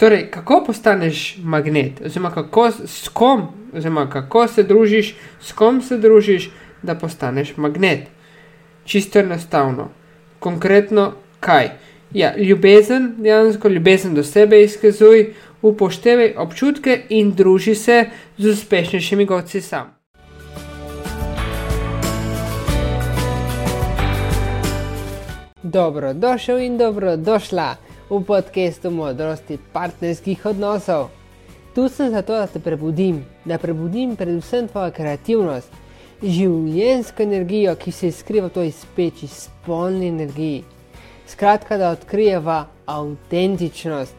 Torej, kako postaneš magnet, oziroma kako, s kom, oziroma kako se družiš, s kom se družiš, da postaneš magnet. Čisto enostavno. Konkretno, kaj? Ja, ljubezen, dejansko ljubezen do sebe izkazuj, upoštevaj občutke in druži se z uspešnejšimi godci sam. Dobro, došel in dobro došla v podkastu modrosti partnerskih odnosov. Tu sem zato, da te prebudim, da prebudim predvsem tvojo kreativnost, življenjsko energijo, ki se skriva v toj speči, spolni energiji. Skratka, da odkrijeva avtentičnost.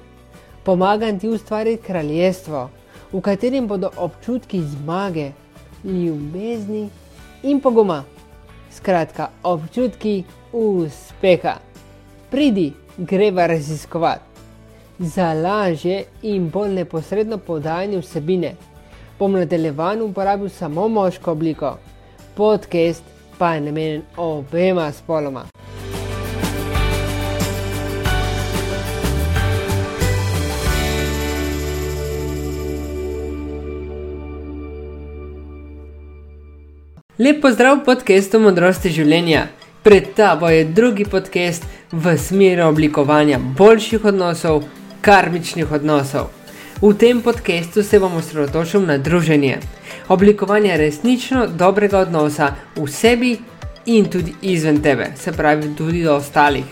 Pomagam ti ustvariti kraljestvo, v katerem bodo občutki zmage, ljubezni in poguma. Skratka, občutki uspeha. Pridi, greva raziskovati. Za lažje in bolj neposredno podajanje vsebine bom nadaljevan uporabil samo moško obliko, podcast pa je namenjen obema spoloma. Lepo zdrav podcastu Modrosti življenja. Pred tabo je drugi podcast v smeri oblikovanja boljših odnosov, karmičnih odnosov. V tem podkastu se bomo osredotočili na druženje, oblikovanje resnično dobrega odnosa v sebi in tudi izven tebe, se pravi tudi do ostalih.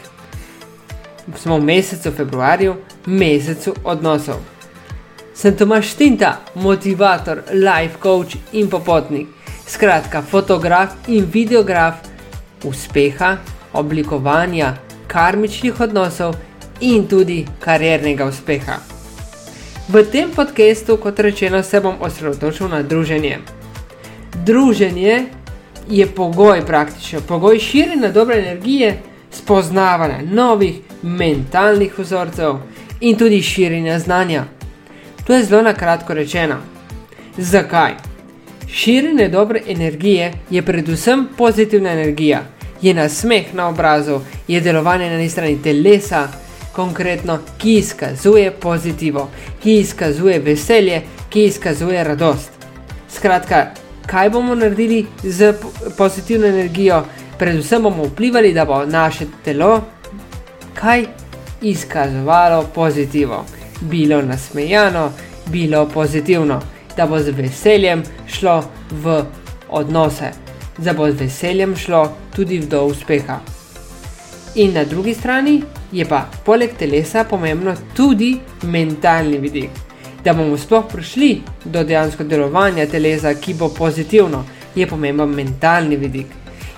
Smo v mesecu februarju, mesecu odnosov. Sem Tomaš Tinta, motivator, life coach in popotnik, skratka fotograf in videograf uspeha, oblikovanja karmičnih odnosov in tudi kariernega uspeha. V tem podkastu, kot rečeno, se bom osredotočil na druženje. Druženje je pogoj, praktično pogoj širjenja dobre energije, spoznavanja novih mentalnih vzorcev in tudi širjenja znanja. To je zelo na kratko rečeno. Zakaj? Širjenje dobre energije je predvsem pozitivna energija, je nasmeh na obrazu, je delovanje na eni strani telesa, konkretno, ki izkazuje pozitivo, ki izkazuje veselje, ki izkazuje radost. Skratka, kaj bomo naredili z pozitivno energijo? Predvsem bomo vplivali, da bo naše telo kaj izkazovalo pozitivo, bilo nasmejano, bilo pozitivno da bo z veseljem šlo v odnose, da bo z veseljem šlo tudi do uspeha. In na drugi strani je pa poleg telesa pomembno tudi mentalni vidik, da bomo sploh prišli do dejansko delovanja telesa, ki bo pozitivno, je pomemben mentalni vidik.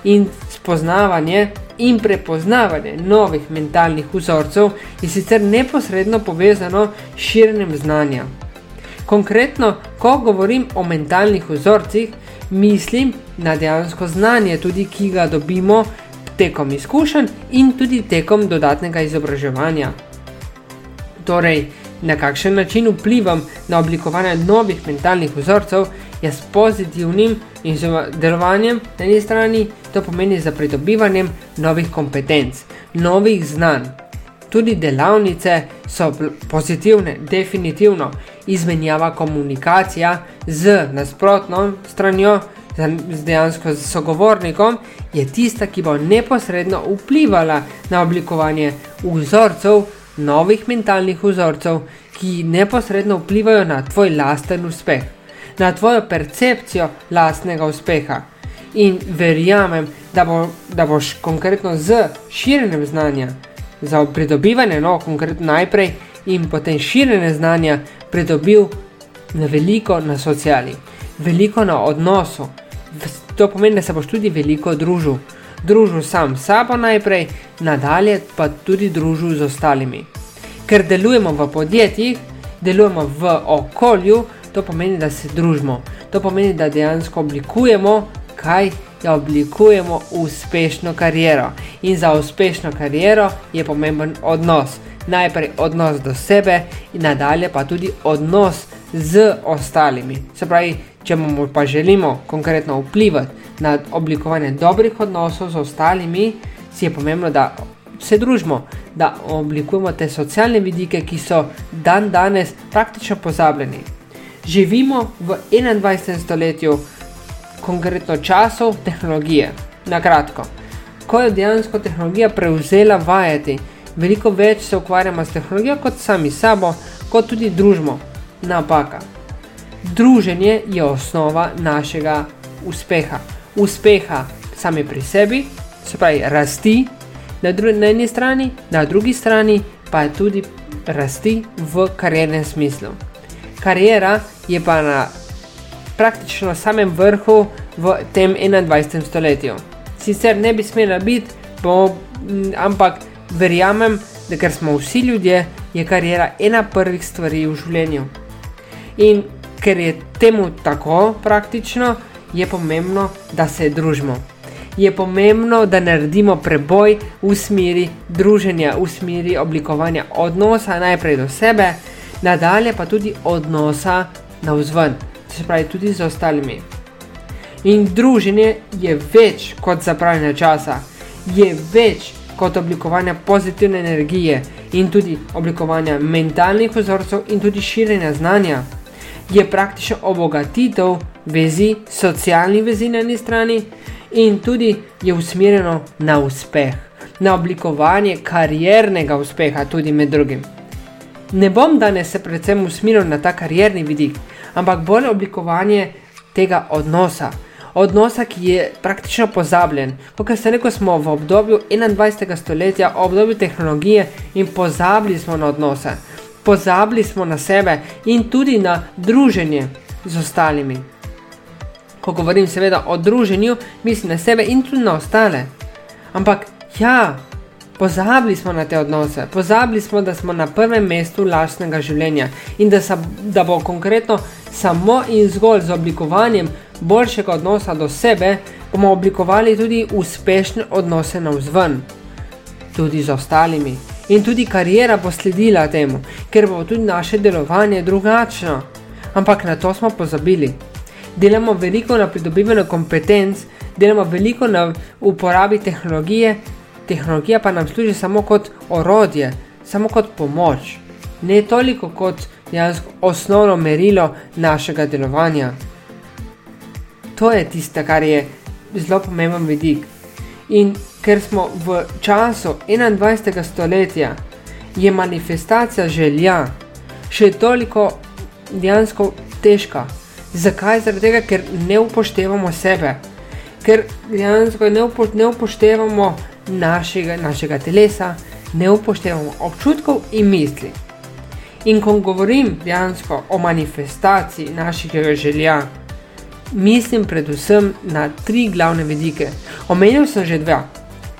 In spoznavanje in prepoznavanje novih mentalnih vzorcev je sicer neposredno povezano s širjenjem znanja. Konkretno, ko govorim o mentalnih vzorcih, mislim na dejansko znanje, tudi ki ga dobimo tekom izkušenj in tudi tekom dodatnega izobraževanja. Torej, na kakšen način vplivam na oblikovanje novih mentalnih vzorcev, je s pozitivnim in z delovanjem na eni strani, to pomeni za pridobivanjem novih kompetenc, novih znanj. Tudi delavnice so pozitivne, definitivno izmenjava komunikacija z nasprotno stranjo, dejansko z sogovornikom, je tista, ki bo neposredno vplivala na oblikovanje vzorcev, novih mentalnih vzorcev, ki neposredno vplivajo na tvoj lasten uspeh, na tvojo percepcijo lastnega uspeha. In verjamem, da, bo, da boš konkretno z širjenjem znanja za pridobivanje, no, konkretno najprej in potem širjenje znanja, pridobil na veliko na sociali, veliko na odnosu. To pomeni, da se boš tudi veliko družil. Družil sam s sabo najprej, nadalje pa tudi družil z ostalimi. Ker delujemo v podjetjih, delujemo v okolju, to pomeni, da se družimo. To pomeni, da dejansko oblikujemo kaj da oblikujemo uspešno kariero. In za uspešno kariero je pomemben odnos. Najprej odnos do sebe, in nadalje pa tudi odnos z ostalimi. Se pravi, če bomo pa želimo konkretno vplivati na oblikovanje dobrih odnosov z ostalimi, si je pomembno, da se družimo, da oblikujemo te socialne vidike, ki so dan danes praktično pozabljeni. Živimo v 21. stoletju, konkretno časov tehnologije. Na kratko, ko je dejansko tehnologija prevzela vajeti, veliko več se ukvarjamo s tehnologijo kot sami sabo, kot tudi družbo. Napaka. Druženje je osnova našega uspeha. Uspeha sami pri sebi, se pravi rasti na, na eni strani, na drugi strani pa je tudi rasti v kariernem smislu. Karijera je pa na praktično samem vrhu v tem 21. stoletju. Sicer ne bi smela biti, bo, ampak verjamem, da ker smo vsi ljudje, je karijera ena prvih stvari v življenju. In ker je temu tako praktično, je pomembno, da se družimo. Je pomembno, da naredimo preboj v smeri druženja, v smeri oblikovanja odnosa najprej do sebe, nadalje pa tudi odnosa na vzven, se pravi tudi z ostalimi. In druženje je več kot zapravljanje časa, je več kot oblikovanje pozitivne energije in tudi oblikovanje mentalnih vzorcev in tudi širjenja znanja. Je praktično obogatitev vezi, socialnih vezi na eni strani in tudi je usmerjeno na uspeh, na oblikovanje kariernega uspeha tudi med drugim. Ne bom danes se predvsem usmeril na ta karierni vidik, ampak bolj oblikovanje tega odnosa, odnosa, ki je praktično pozabljen. Kot se rekel, smo v obdobju 21. stoletja, obdobju tehnologije in pozabili smo na odnose, pozabili smo na sebe in tudi na druženje z ostalimi. Ko govorim seveda o druženju, mislim na sebe in tudi na ostale. Ampak ja, pozabili smo na te odnose, pozabili smo, da smo na prvem mestu lastnega življenja in da, sa, da bo konkretno samo in zgolj z oblikovanjem boljšega odnosa do sebe, bomo oblikovali tudi uspešne odnose na vzven, tudi z ostalimi. In tudi karijera bo sledila temu, ker bo tudi naše delovanje drugačno. Ampak na to smo pozabili. Delamo veliko na pridobivanju kompetenc, delamo veliko na uporabi tehnologije, tehnologija pa nam služi samo kot orodje, samo kot pomoč, ne toliko kot dejansko osnovno merilo našega delovanja to je tisto, kar je zelo pomemben vidik. In ker smo v času 21. stoletja, je manifestacija želja še toliko dejansko težka. Zakaj? Zaradi tega, ker ne upoštevamo sebe, ker dejansko ne, upo, ne upoštevamo našega, našega telesa, ne upoštevamo občutkov in misli. In ko govorim dejansko o manifestaciji našega želja, mislim predvsem na tri glavne vidike. Omenil sem že dva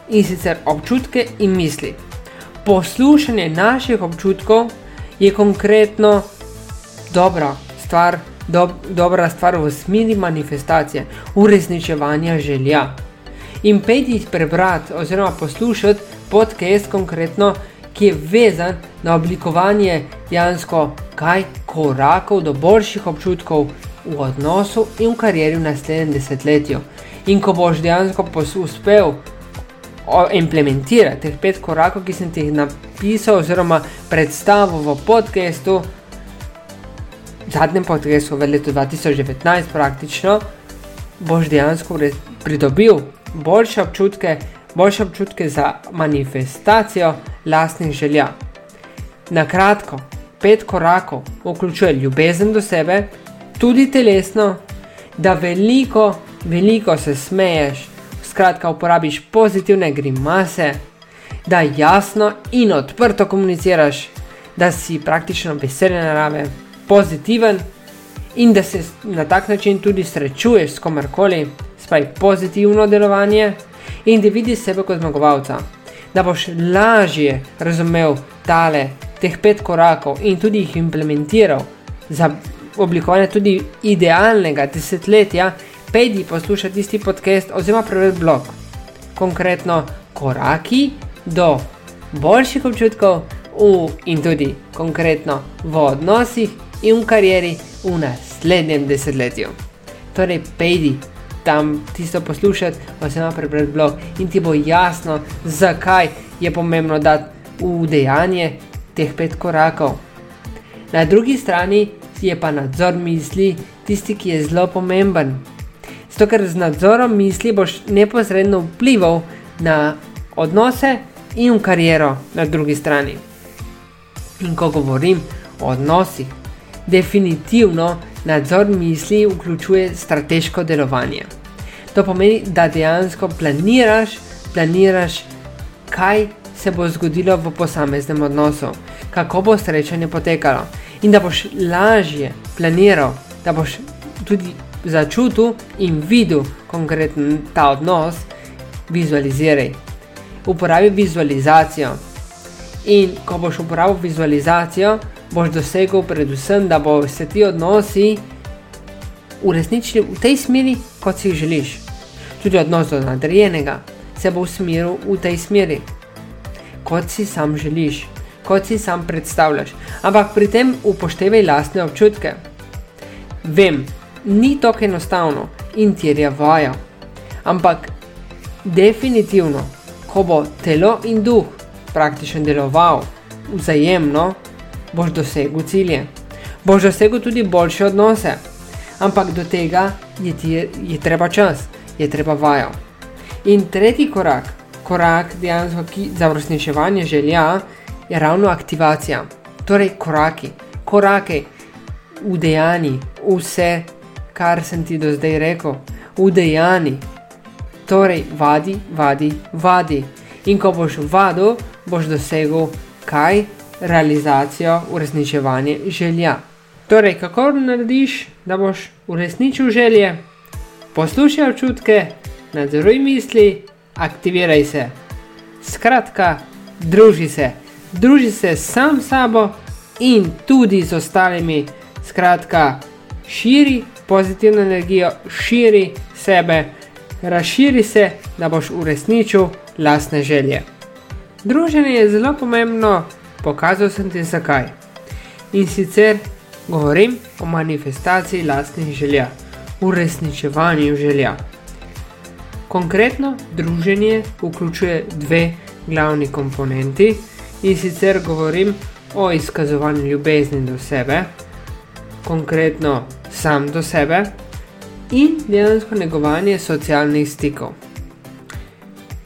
in sicer občutke in misli. Poslušanje naših občutkov je konkretno dobra stvar, do, dobra stvar v smeri manifestacije, uresničevanja želja. In pejti jih prebrati oziroma poslušati podcast konkretno, ki je vezan na oblikovanje dejansko kaj korakov do boljših občutkov v odnosu in v karieri v naslednjem desetletju. In ko boš dejansko uspel implementirati teh pet korakov, ki sem ti jih napisal, oziroma predstavil v podkastu, zadnjem podkastu v letu 2019, praktično, boš dejansko pridobil boljše občutke, boljše občutke za manifestacijo lastnih želja. Na kratko, pet korakov vključuje ljubezen do sebe, tudi telesno, da veliko, veliko se smeješ, skratka, uporabiš pozitivne grimase, da jasno in odprto komuniciraš, da si praktično veselje narave, pozitiven in da se na tak način tudi srečuješ s komarkoli, spaj pozitivno delovanje in da vidiš sebe kot zmagovalca. Da boš lažje razumel tale, teh pet korakov in tudi jih implementiral za oblikovanja tudi idealnega desetletja, pejdi poslušati tisti podcast oziroma preveriti blog. Konkretno koraki do boljših občutkov v, in tudi konkretno v odnosih in v karieri v naslednjem desetletju. Torej, pejdi tam tisto poslušati oziroma prebrati blog in ti bo jasno, zakaj je pomembno dati v dejanje teh pet korakov. Na drugi strani je pa nadzor misli tisti, ki je zelo pomemben. Zato, ker z nadzorom misli boš neposredno vplival na odnose in v kariero na drugi strani. In ko govorim o odnosih, definitivno nadzor misli vključuje strateško delovanje. To pomeni, da dejansko planiraš, planiraš, kaj se bo zgodilo v posameznem odnosu, kako bo srečanje potekalo in da boš lažje planiral, da boš tudi začutil in videl konkreten ta odnos, vizualiziraj. Uporabi vizualizacijo. In ko boš uporabil vizualizacijo, boš dosegel predvsem, da bo se ti odnosi uresničili v tej smeri, kot si jih želiš. Tudi odnos do nadrejenega se bo usmeril v tej smeri kot si sam želiš, kot si sam predstavljaš. Ampak pri tem upoštevaj lastne občutke. Vem, ni tako enostavno in terja vajo. Ampak definitivno, ko bo telo in duh praktično deloval vzajemno, boš dosegel cilje. Boš dosegel tudi boljše odnose. Ampak do tega je, ti, je treba čas, je treba vajo. In tretji korak, korak dejansko za uresničevanje želja je ravno aktivacija. Torej, koraki, korake v dejanji, vse, kar sem ti do zdaj rekel, v dejanji. Torej, vadi, vadi, vadi. In ko boš vadil, boš dosegel kaj? Realizacijo, uresničevanje želja. Torej, kako narediš, da boš uresničil želje? Poslušaj občutke, nadzoruj misli, aktiviraj se. Skratka, druži se, druži se sam s sabo in tudi z ostalimi. Skratka, širi pozitivno energijo, širi sebe, razširi se, da boš uresničil lastne želje. Druženje je zelo pomembno, pokazal sem ti zakaj. In sicer govorim o manifestaciji lastnih želja, uresničevanju želja. Konkretno, druženje vključuje dve glavni komponenti in sicer govorim o izkazovanju ljubezni do sebe, konkretno sam do sebe in dejansko negovanje socialnih stikov.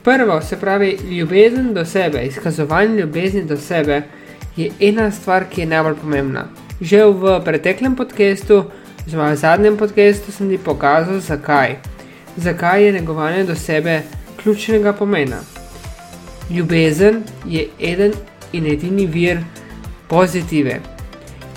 Prvo, se pravi, ljubezen do sebe, izkazovanje ljubezni do sebe je ena stvar, ki je najbolj pomembna. Že v preteklem podkastu, oziroma v zadnjem podkastu, sem ti pokazal, zakaj zakaj je negovanje do sebe ključnega pomena. Ljubezen je eden in edini vir pozitive.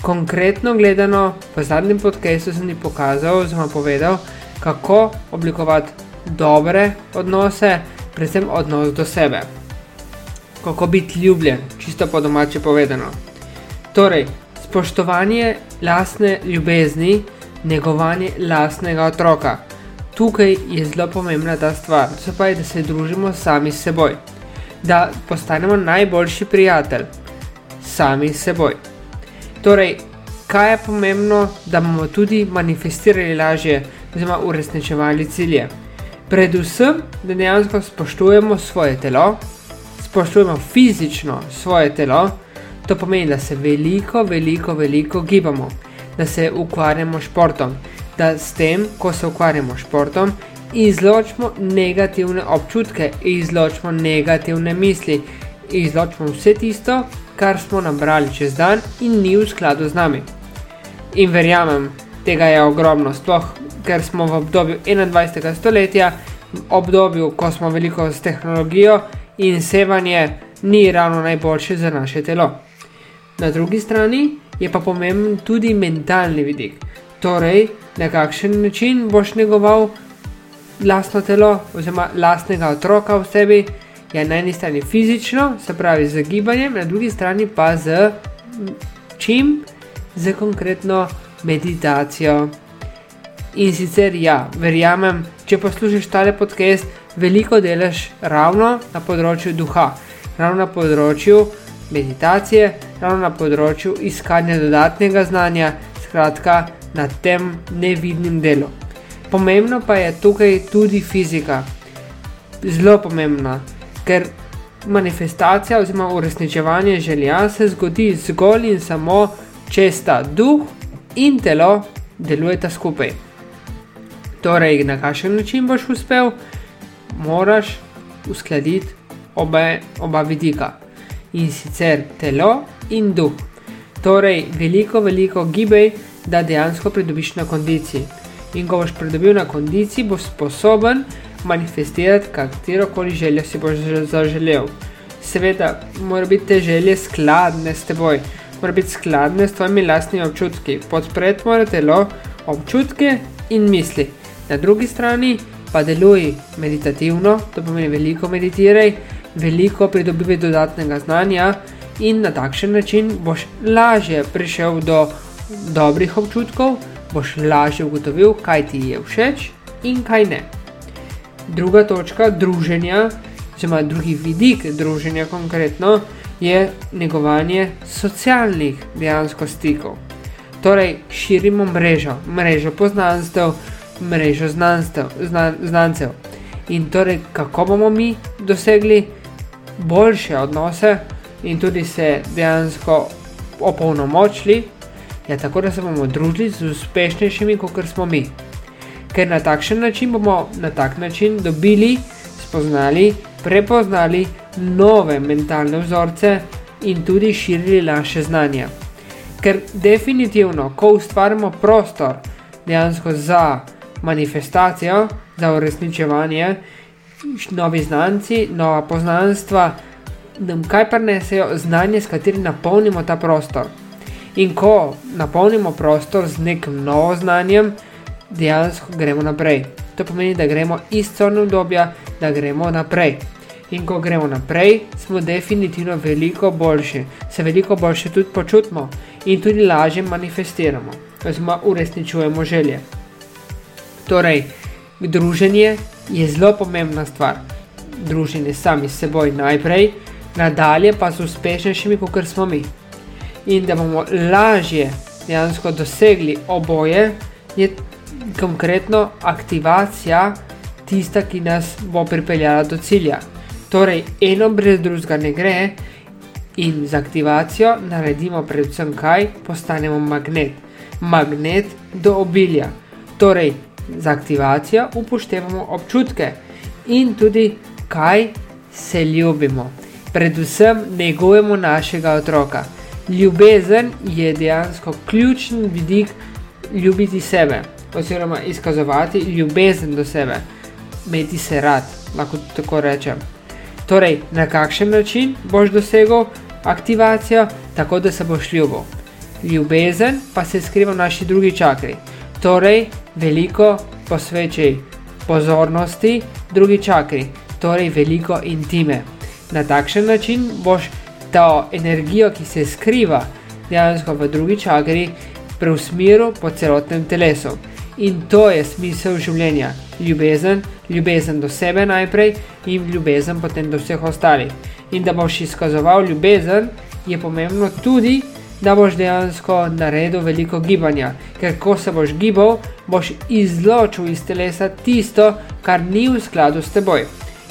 Konkretno gledano, v zadnjem podkastu sem ti pokazal, oziroma povedal, kako oblikovati dobre odnose, predvsem odnos do sebe. Kako biti ljubljen, čisto po domače povedano. Torej, spoštovanje lastne ljubezni, negovanje lastnega otroka tukaj je zelo pomembna ta stvar, to pa je, da se družimo sami s seboj, da postanemo najboljši prijatelj sami s seboj. Torej, kaj je pomembno, da bomo tudi manifestirali lažje, oziroma uresničevali cilje? Predvsem, da dejansko spoštujemo svoje telo, spoštujemo fizično svoje telo, to pomeni, da se veliko, veliko, veliko gibamo, da se ukvarjamo s športom da s tem, ko se ukvarjamo s športom, izločimo negativne občutke, izločimo negativne misli, izločimo vse tisto, kar smo nabrali čez dan in ni v skladu z nami. In verjamem, tega je ogromno, sploh ker smo v obdobju 21. stoletja, obdobju, ko smo veliko s tehnologijo in sevanje ni ravno najboljše za naše telo. Na drugi strani je pa pomemben tudi mentalni vidik. Torej, na kakšen način boš negoval lastno telo, oziroma lastnega otroka v sebi, je na eni strani fizično, se pravi z gibanjem, na drugi strani pa z čim, z konkretno meditacijo. In sicer ja, verjamem, če poslušaš tale podcast, veliko delaš ravno na področju duha, ravno na področju meditacije, ravno na področju iskanja dodatnega znanja, skratka, na tem nevidnem delu. Pomembno pa je tukaj tudi fizika. Zelo pomembna, ker manifestacija oziroma uresničevanje želja se zgodi zgolj in samo, če sta duh in telo delujeta skupaj. Torej, na kakšen način boš uspel, moraš uskladiti obe, oba vidika in sicer telo in duh. Torej, veliko, veliko gibaj, da dejansko pridobiš na kondiciji. In ko boš pridobil na kondiciji, boš sposoben manifestirati katero koli željo si boš zaželel. Seveda, mora biti te želje skladne s teboj, mora biti skladne s tvojimi lastnimi občutki. Podpreti mora telo, občutke in misli. Na drugi strani pa deluj meditativno, to pomeni veliko meditiraj, veliko pridobivaj dodatnega znanja in na takšen način boš lažje prišel do dobrih občutkov, boš lažje ugotovil, kaj ti je všeč in kaj ne. Druga točka druženja, oziroma drugi vidik druženja konkretno, je negovanje socialnih dejansko stikov. Torej, širimo mrežo, mrežo poznanstev, mrežo znanstev, znan, znancev. In torej, kako bomo mi dosegli boljše odnose in tudi se dejansko opolnomočili, je tako, da se bomo družili z uspešnejšimi, kot smo mi. Ker na takšen način bomo na tak način dobili, spoznali, prepoznali nove mentalne vzorce in tudi širili naše znanje. Ker definitivno, ko ustvarjamo prostor dejansko za manifestacijo, za uresničevanje, novi znanci, nova poznanstva, nam kaj prenesejo znanje, s katerim napolnimo ta prostor. In ko napolnimo prostor z nekim novim znanjem, dejansko gremo naprej. To pomeni, da gremo iz corne obdobja, da gremo naprej. In ko gremo naprej, smo definitivno veliko boljši, se veliko boljše tudi počutimo in tudi lažje manifestiramo, oziroma uresničujemo želje. Torej, druženje je zelo pomembna stvar. Druženje sami s seboj najprej, nadalje pa z uspešnejšimi, kot smo mi. In da bomo lažje dejansko dosegli oboje, je konkretno aktivacija tista, ki nas bo pripeljala do cilja. Torej, eno brez drugega ne gre, in z aktivacijo naredimo predvsem kaj, postanemo magnet. Magnet do obilja. Torej, z aktivacijo upoštevamo občutke in tudi kaj se ljubimo. Predvsem negujemo našega otroka. Ljubezen je dejansko ključni vidik ljubiti sebe, oziroma izkazovati ljubezen do sebe, imeti se rad, lahko tako rečem. Torej, na kakšen način boš dosegel aktivacijo, tako da se boš ljubil. Ljubezen pa se skriva v naši drugi čakri. Torej, veliko posvečaj pozornosti drugi čakri, torej veliko intime. Na takšen način boš to energijo, ki se skriva dejansko v drugi čakri, preusmeril po celotnem telesu. In to je smisel življenja. Ljubezen, ljubezen do sebe najprej in ljubezen potem do vseh ostalih. In da boš izkazoval ljubezen, je pomembno tudi, da boš dejansko naredil veliko gibanja, ker ko se boš gibal, boš izločil iz telesa tisto, kar ni v skladu s teboj,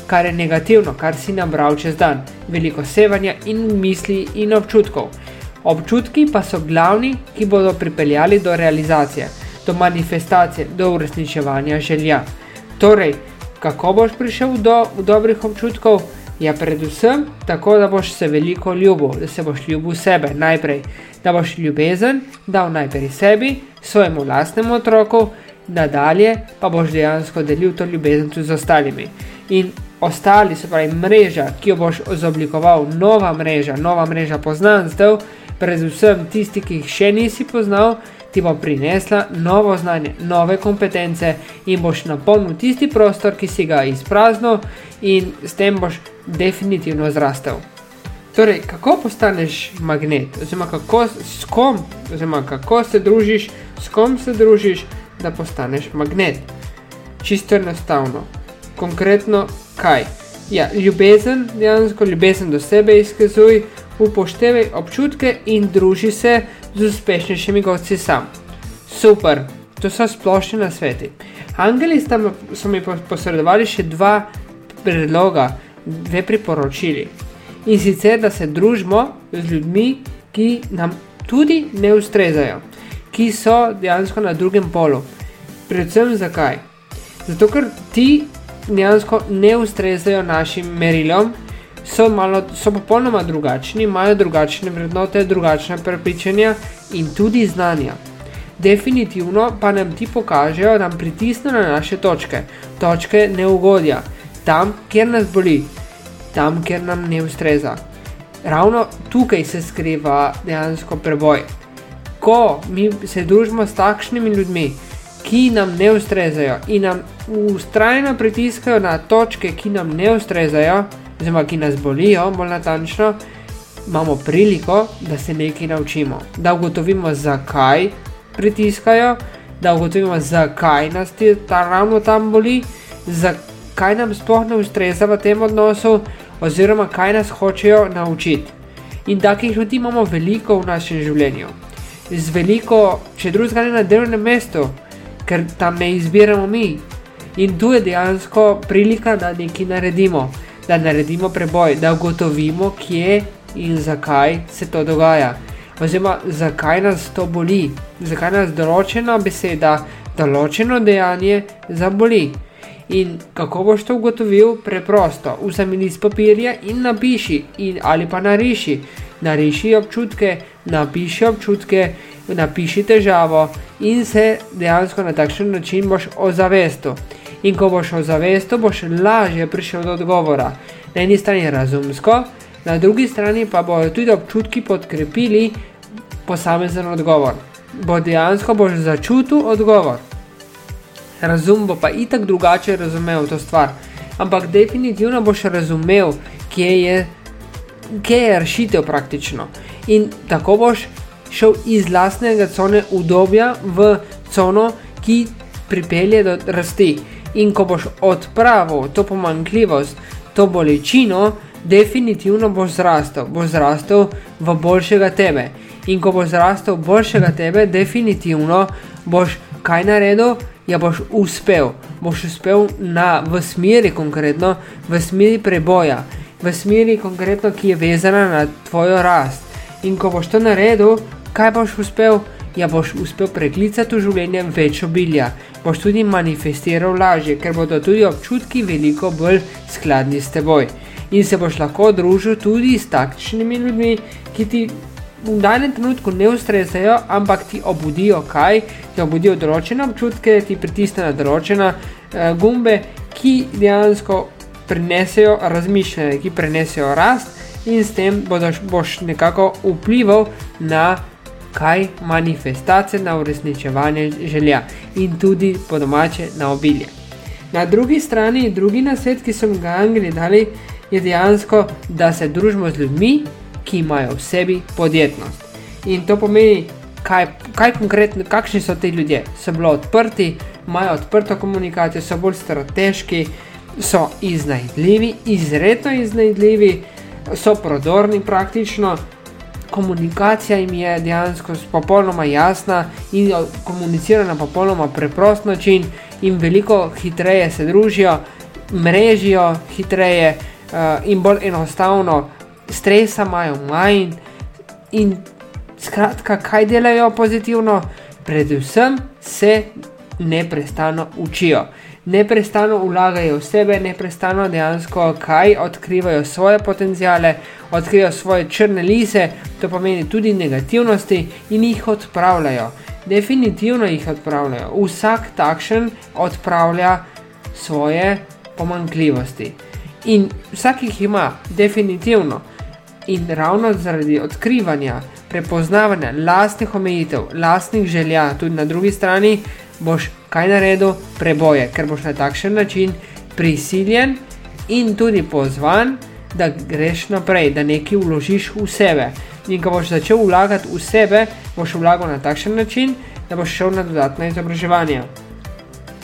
kar je negativno, kar si nabral čez dan, veliko sevanja in misli in občutkov. Občutki pa so glavni, ki bodo pripeljali do realizacije, do manifestacije, do uresničevanja želja. Torej, kako boš prišel do dobrih občutkov? Ja, predvsem tako, da boš se veliko ljubil, da se boš ljubil sebe najprej, da boš ljubezen dal najprej sebi, svojemu lastnemu otroku, nadalje pa boš dejansko delil to ljubezen tudi z ostalimi. In ostali, se pravi, mreža, ki jo boš izoblikoval, nova mreža, nova mreža poznanstev, predvsem tisti, ki jih še nisi poznal, ti bo prinesla novo znanje, nove kompetence in boš napolnil tisti prostor, ki si ga izpraznil, in s tem boš definitivno zrastel. Torej, kako postaneš magnet, oziroma kako, kom, oziroma kako se družiš, s kom se družiš, da postaneš magnet. Čisto enostavno, konkretno kaj. Ja, ljubezen, dejansko ljubezen do sebe izkazuj, upoštevaj občutke in druži se z uspešnejšimi gosti sam. Super, to so splošni na sveti. Angeli so mi posredovali še dva predloga, dve priporočili. In sicer, da se družimo z ljudmi, ki nam tudi ne ustrezajo, ki so dejansko na drugem polu. Predvsem zakaj? Zato, ker ti dejansko ne ustrezajo našim merilom, so, malo, so popolnoma drugačni, imajo drugačne vrednote, drugačne prepričanja in tudi znanja. Definitivno pa nam ti pokažejo, da nam pritisnejo na naše točke, točke neugodja, tam, kjer nas boli, tam, kjer nam ne ustreza. Ravno tukaj se skriva dejansko preboj. Ko mi se družimo s takšnimi ljudmi, ki nam ne ustrezajo in nam ustrajno pritiskajo na točke, ki nam ne ustrezajo, oziroma ki nas bolijo, bolj natančno, imamo priliko, da se nekaj naučimo, da ugotovimo, zakaj pritiskajo, da ugotovimo, zakaj nas ti ta ravno tam boli, zakaj nam sploh ne ustreza v tem odnosu, oziroma kaj nas hočejo naučiti. In takih ljudi imamo veliko v našem življenju. Z veliko, če drugega ne na delovnem mestu, ker tam ne izbiramo mi. In tu je dejansko prilika, da nekaj naredimo da naredimo preboj, da ugotovimo, kje in zakaj se to dogaja. Oziroma, zakaj nas to boli, zakaj nas določena beseda, določeno dejanje zaboli. In kako boš to ugotovil? Preprosto, vzemi list papirja in napiši, in ali pa nariši. Nariši občutke, napiši občutke, napiši težavo in se dejansko na takšen način boš ozavestil in ko boš ozavestil, boš lažje prišel do odgovora. Na eni strani razumsko, na drugi strani pa bodo tudi občutki podkrepili posamezen odgovor. Bo dejansko boš začutil odgovor. Razum bo pa itak drugače razumel to stvar, ampak definitivno boš razumel, kje je, kje je rešitev praktično. In tako boš šel iz lastnega cone udobja v cono, ki pripelje do rasti. In ko boš odpravil to pomanjkljivost, to bolečino, definitivno boš zrastel, boš zrastel v boljšega tebe. In ko boš zrastel v boljšega tebe, definitivno boš kaj naredil, ja boš uspel. Boš uspel na, v smeri konkretno, v smeri preboja, v smeri konkretno, ki je vezana na tvojo rast. In ko boš to naredil, kaj boš uspel? Ja, boš uspel preklicati v življenje več obilja, boš tudi manifestiral lažje, ker bodo tudi občutki veliko bolj skladni s teboj. In se boš lahko družil tudi s takšnimi ljudmi, ki ti v danem trenutku ne ustrezajo, ampak ti obudijo kaj, ti obudijo določene občutke, ti pritisnejo na določene uh, gumbe, ki dejansko prinesejo razmišljanje, ki prinesejo rast. In s tem boš nekako vplival na kaj manifestacije na uresničevanje želja in tudi po domače na obilje. Na drugi strani, drugi nasvet, ki so ga angeli dali, je dejansko, da se družimo z ljudmi, ki imajo v sebi podjetnost. In to pomeni, kaj, kaj konkretno, kakšni so ti ljudje. So bili odprti, imajo odprto komunikacijo, so bolj strateški, so iznajdljivi, izredno iznajdljivi, so prodorni praktično, komunikacija jim je dejansko popolnoma jasna in komunicira na popolnoma preprost način, in veliko hitreje se družijo, mrežijo hitreje uh, in bolj enostavno, stresa imajo manj. In skratka, kaj delajo pozitivno, predvsem se neprestano učijo neprestano vlagajo v sebe, neprestano dejansko kaj odkrivajo svoje potencijale, odkrivajo svoje črne lise, to pomeni tudi negativnosti in jih odpravljajo. Definitivno jih odpravljajo. Vsak takšen odpravlja svoje pomankljivosti. In vsak jih ima, definitivno. In ravno zaradi odkrivanja, prepoznavanja lastnih omejitev, lastnih želja, tudi na drugi strani, boš kaj naredil, preboje, ker boš na takšen način prisiljen in tudi pozvan, da greš naprej, da nekaj vložiš v sebe. In ko boš začel vlagati v sebe, boš vlagal na takšen način, da boš šel na dodatna izobraževanja.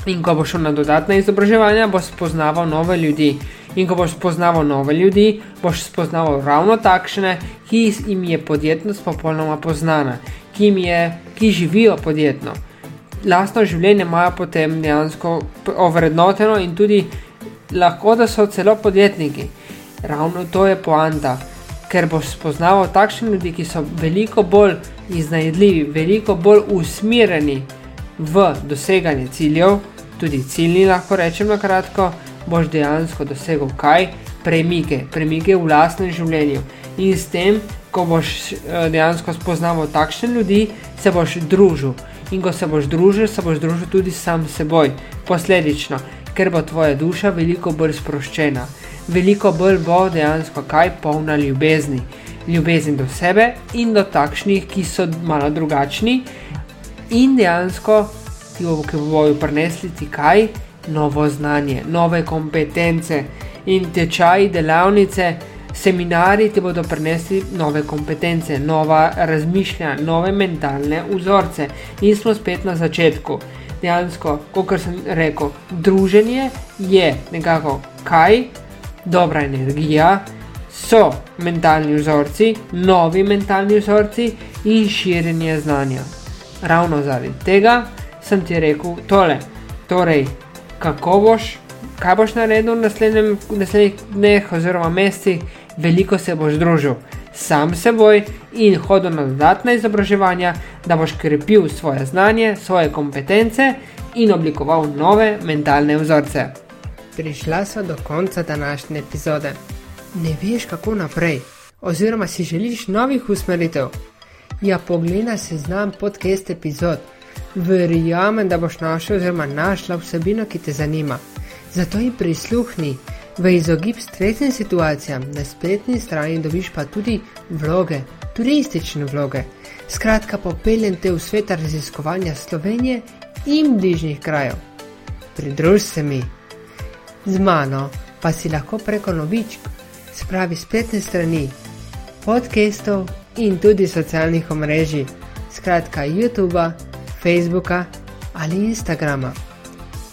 In ko boš šel na dodatna izobraževanja, boš spoznaval nove ljudi. In ko boš spoznaval nove ljudi, boš spoznaval ravno takšne, ki jim je podjetnost popolnoma poznana, ki, je, ki živijo podjetno lastno življenje imajo potem dejansko ovrednoteno in tudi lahko, da so celo podjetniki. Ravno to je poanta, ker boš spoznaval takšne ljudi, ki so veliko bolj iznajdljivi, veliko bolj usmerjeni v doseganje ciljev, tudi ciljni lahko rečem na kratko, boš dejansko dosegel kaj? Premike, premike v lastnem življenju. In s tem, ko boš eh, dejansko spoznaval takšne ljudi, se boš družil. In ko se boš družil, se boš družil tudi sam s seboj, posledično, ker bo tvoja duša veliko bolj sproščena, veliko bolj bo dejansko kaj? Polna ljubezni. Ljubezen do sebe in do takšnih, ki so malo drugačni, in dejansko ti bodo prinesli ti kaj, novo znanje, nove kompetence in tečaji, delavnice seminari ti bodo prinesli nove kompetence, nova razmišljanja, nove mentalne vzorce. In smo spet na začetku. Dejansko, kot sem rekel, druženje je nekako kaj, dobra energija, so mentalni vzorci, novi mentalni vzorci in širjenje znanja. Ravno zaradi tega sem ti rekel tole. Torej, kako boš, kaj boš naredil v naslednjih dneh oziroma mesecih, veliko se boš družil sam s seboj in hodil na dodatna izobraževanja, da boš krepil svoje znanje, svoje kompetence in oblikoval nove mentalne vzorce. Prišla sva do konca današnje epizode. Ne veš, kako naprej, oziroma si želiš novih usmeritev. Ja, poglej se znam podcast epizod. Verjamem, da boš našel oziroma našla vsebino, ki te zanima. Zato ji prisluhni. V izogib stresnim situacijam na spletni strani dobiš pa tudi vloge, turistične vloge. Skratka, popeljem te v svet raziskovanja Slovenije in bližnjih krajev. Pridruž se mi. Z mano pa si lahko preko novičk, spravi spletne strani, podcastov in tudi socialnih omrežij, skratka YouTube, Facebooka ali Instagrama.